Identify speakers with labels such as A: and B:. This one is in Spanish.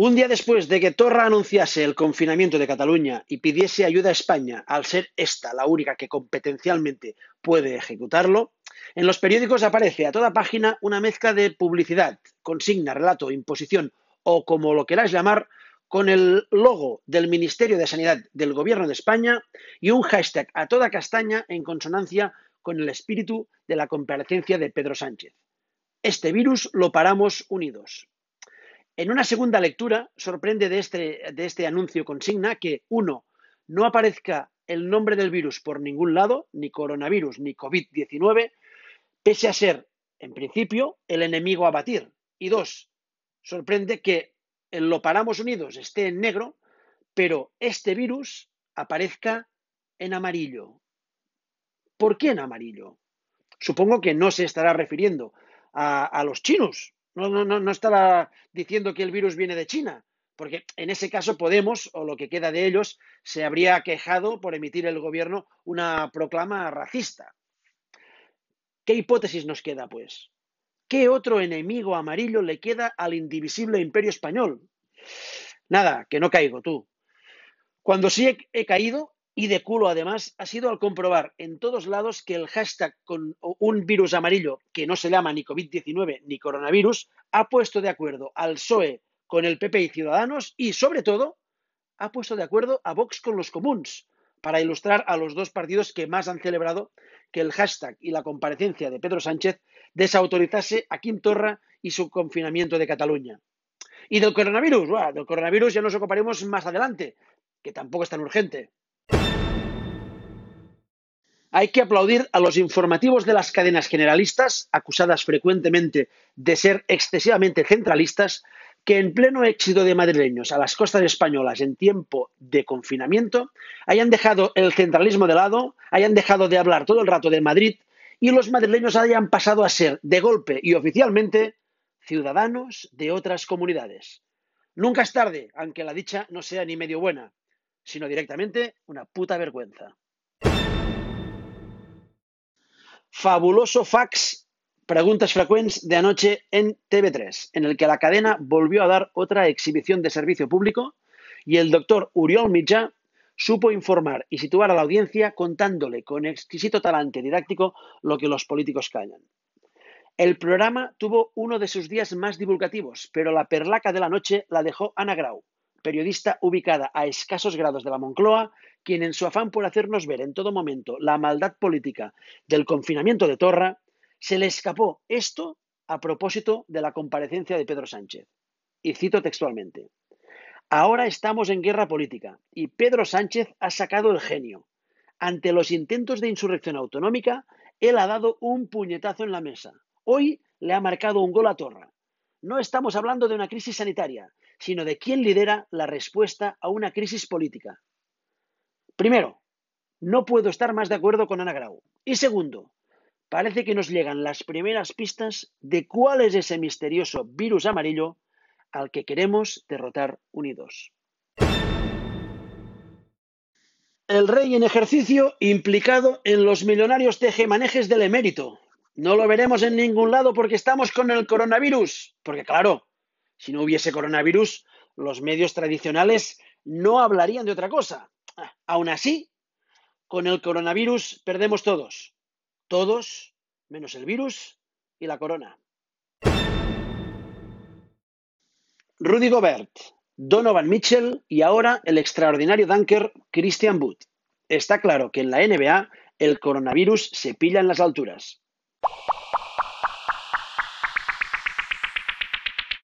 A: Un día después de que Torra anunciase el confinamiento de Cataluña y pidiese ayuda a España, al ser esta la única que competencialmente puede ejecutarlo, en los periódicos aparece a toda página una mezcla de publicidad, consigna, relato, imposición o como lo queráis llamar, con el logo del Ministerio de Sanidad del Gobierno de España y un hashtag a toda castaña en consonancia con el espíritu de la comparecencia de Pedro Sánchez. Este virus lo paramos unidos. En una segunda lectura, sorprende de este, de este anuncio consigna que, uno, no aparezca el nombre del virus por ningún lado, ni coronavirus ni COVID-19, pese a ser, en principio, el enemigo a batir. Y dos, sorprende que en lo paramos unidos esté en negro, pero este virus aparezca en amarillo. ¿Por qué en amarillo? Supongo que no se estará refiriendo a los chinos, no, no, estará diciendo que el virus viene de China, porque en ese caso Podemos, o lo que queda de ellos, se habría quejado por emitir el gobierno una proclama racista. ¿Qué hipótesis nos queda, pues? ¿Qué otro enemigo amarillo le queda al indivisible imperio español? Nada, que no caigo tú. Cuando sí he caído y de culo además, ha sido al comprobar en todos lados que el hashtag con un virus amarillo que no se llama ni COVID-19 ni coronavirus ha puesto de acuerdo al PSOE con el PP y Ciudadanos y, sobre todo, ha puesto de acuerdo a Vox con los comuns para ilustrar a los dos partidos que más han celebrado que el hashtag y la comparecencia de Pedro Sánchez desautorizase a Quim Torra y su confinamiento de Cataluña. Y del coronavirus, bueno, del coronavirus ya nos ocuparemos más adelante, que tampoco es tan urgente. Hay que aplaudir a los informativos de las cadenas generalistas, acusadas frecuentemente de ser excesivamente centralistas, que en pleno éxito de madrileños a las costas españolas en tiempo de confinamiento hayan dejado el centralismo de lado, hayan dejado de hablar todo el rato de Madrid y los madrileños hayan pasado a ser, de golpe y oficialmente, ciudadanos de otras comunidades. Nunca es tarde, aunque la dicha no sea ni medio buena, sino directamente una puta vergüenza. fabuloso fax preguntas frecuentes de anoche en TV3, en el que la cadena volvió a dar otra exhibición de servicio público y el doctor Uriol Mitjà supo informar y situar a la audiencia contándole con exquisito talante didáctico lo que los políticos callan. El programa tuvo uno de sus días más divulgativos, pero la perlaca de la noche la dejó Ana Grau, periodista ubicada a escasos grados de la Moncloa, quien en su afán por hacernos ver en todo momento la maldad política del confinamiento de Torra, se le escapó esto a propósito de la comparecencia de Pedro Sánchez. Y cito textualmente. Ahora estamos en guerra política y Pedro Sánchez ha sacado el genio. Ante los intentos de insurrección autonómica, él ha dado un puñetazo en la mesa. Hoy le ha marcado un gol a Torra. No estamos hablando de una crisis sanitaria, sino de quién lidera la respuesta a una crisis política. Primero, no puedo estar más de acuerdo con Ana Grau. Y segundo, parece que nos llegan las primeras pistas de cuál es ese misterioso virus amarillo al que queremos derrotar unidos. El rey en ejercicio implicado en los millonarios tejemanejes del emérito. No lo veremos en ningún lado porque estamos con el coronavirus. Porque claro, si no hubiese coronavirus, los medios tradicionales no hablarían de otra cosa. Aún así, con el coronavirus perdemos todos. Todos, menos el virus y la corona. Rudy Gobert, Donovan Mitchell y ahora el extraordinario dunker Christian Wood. Está claro que en la NBA el coronavirus se pilla en las alturas.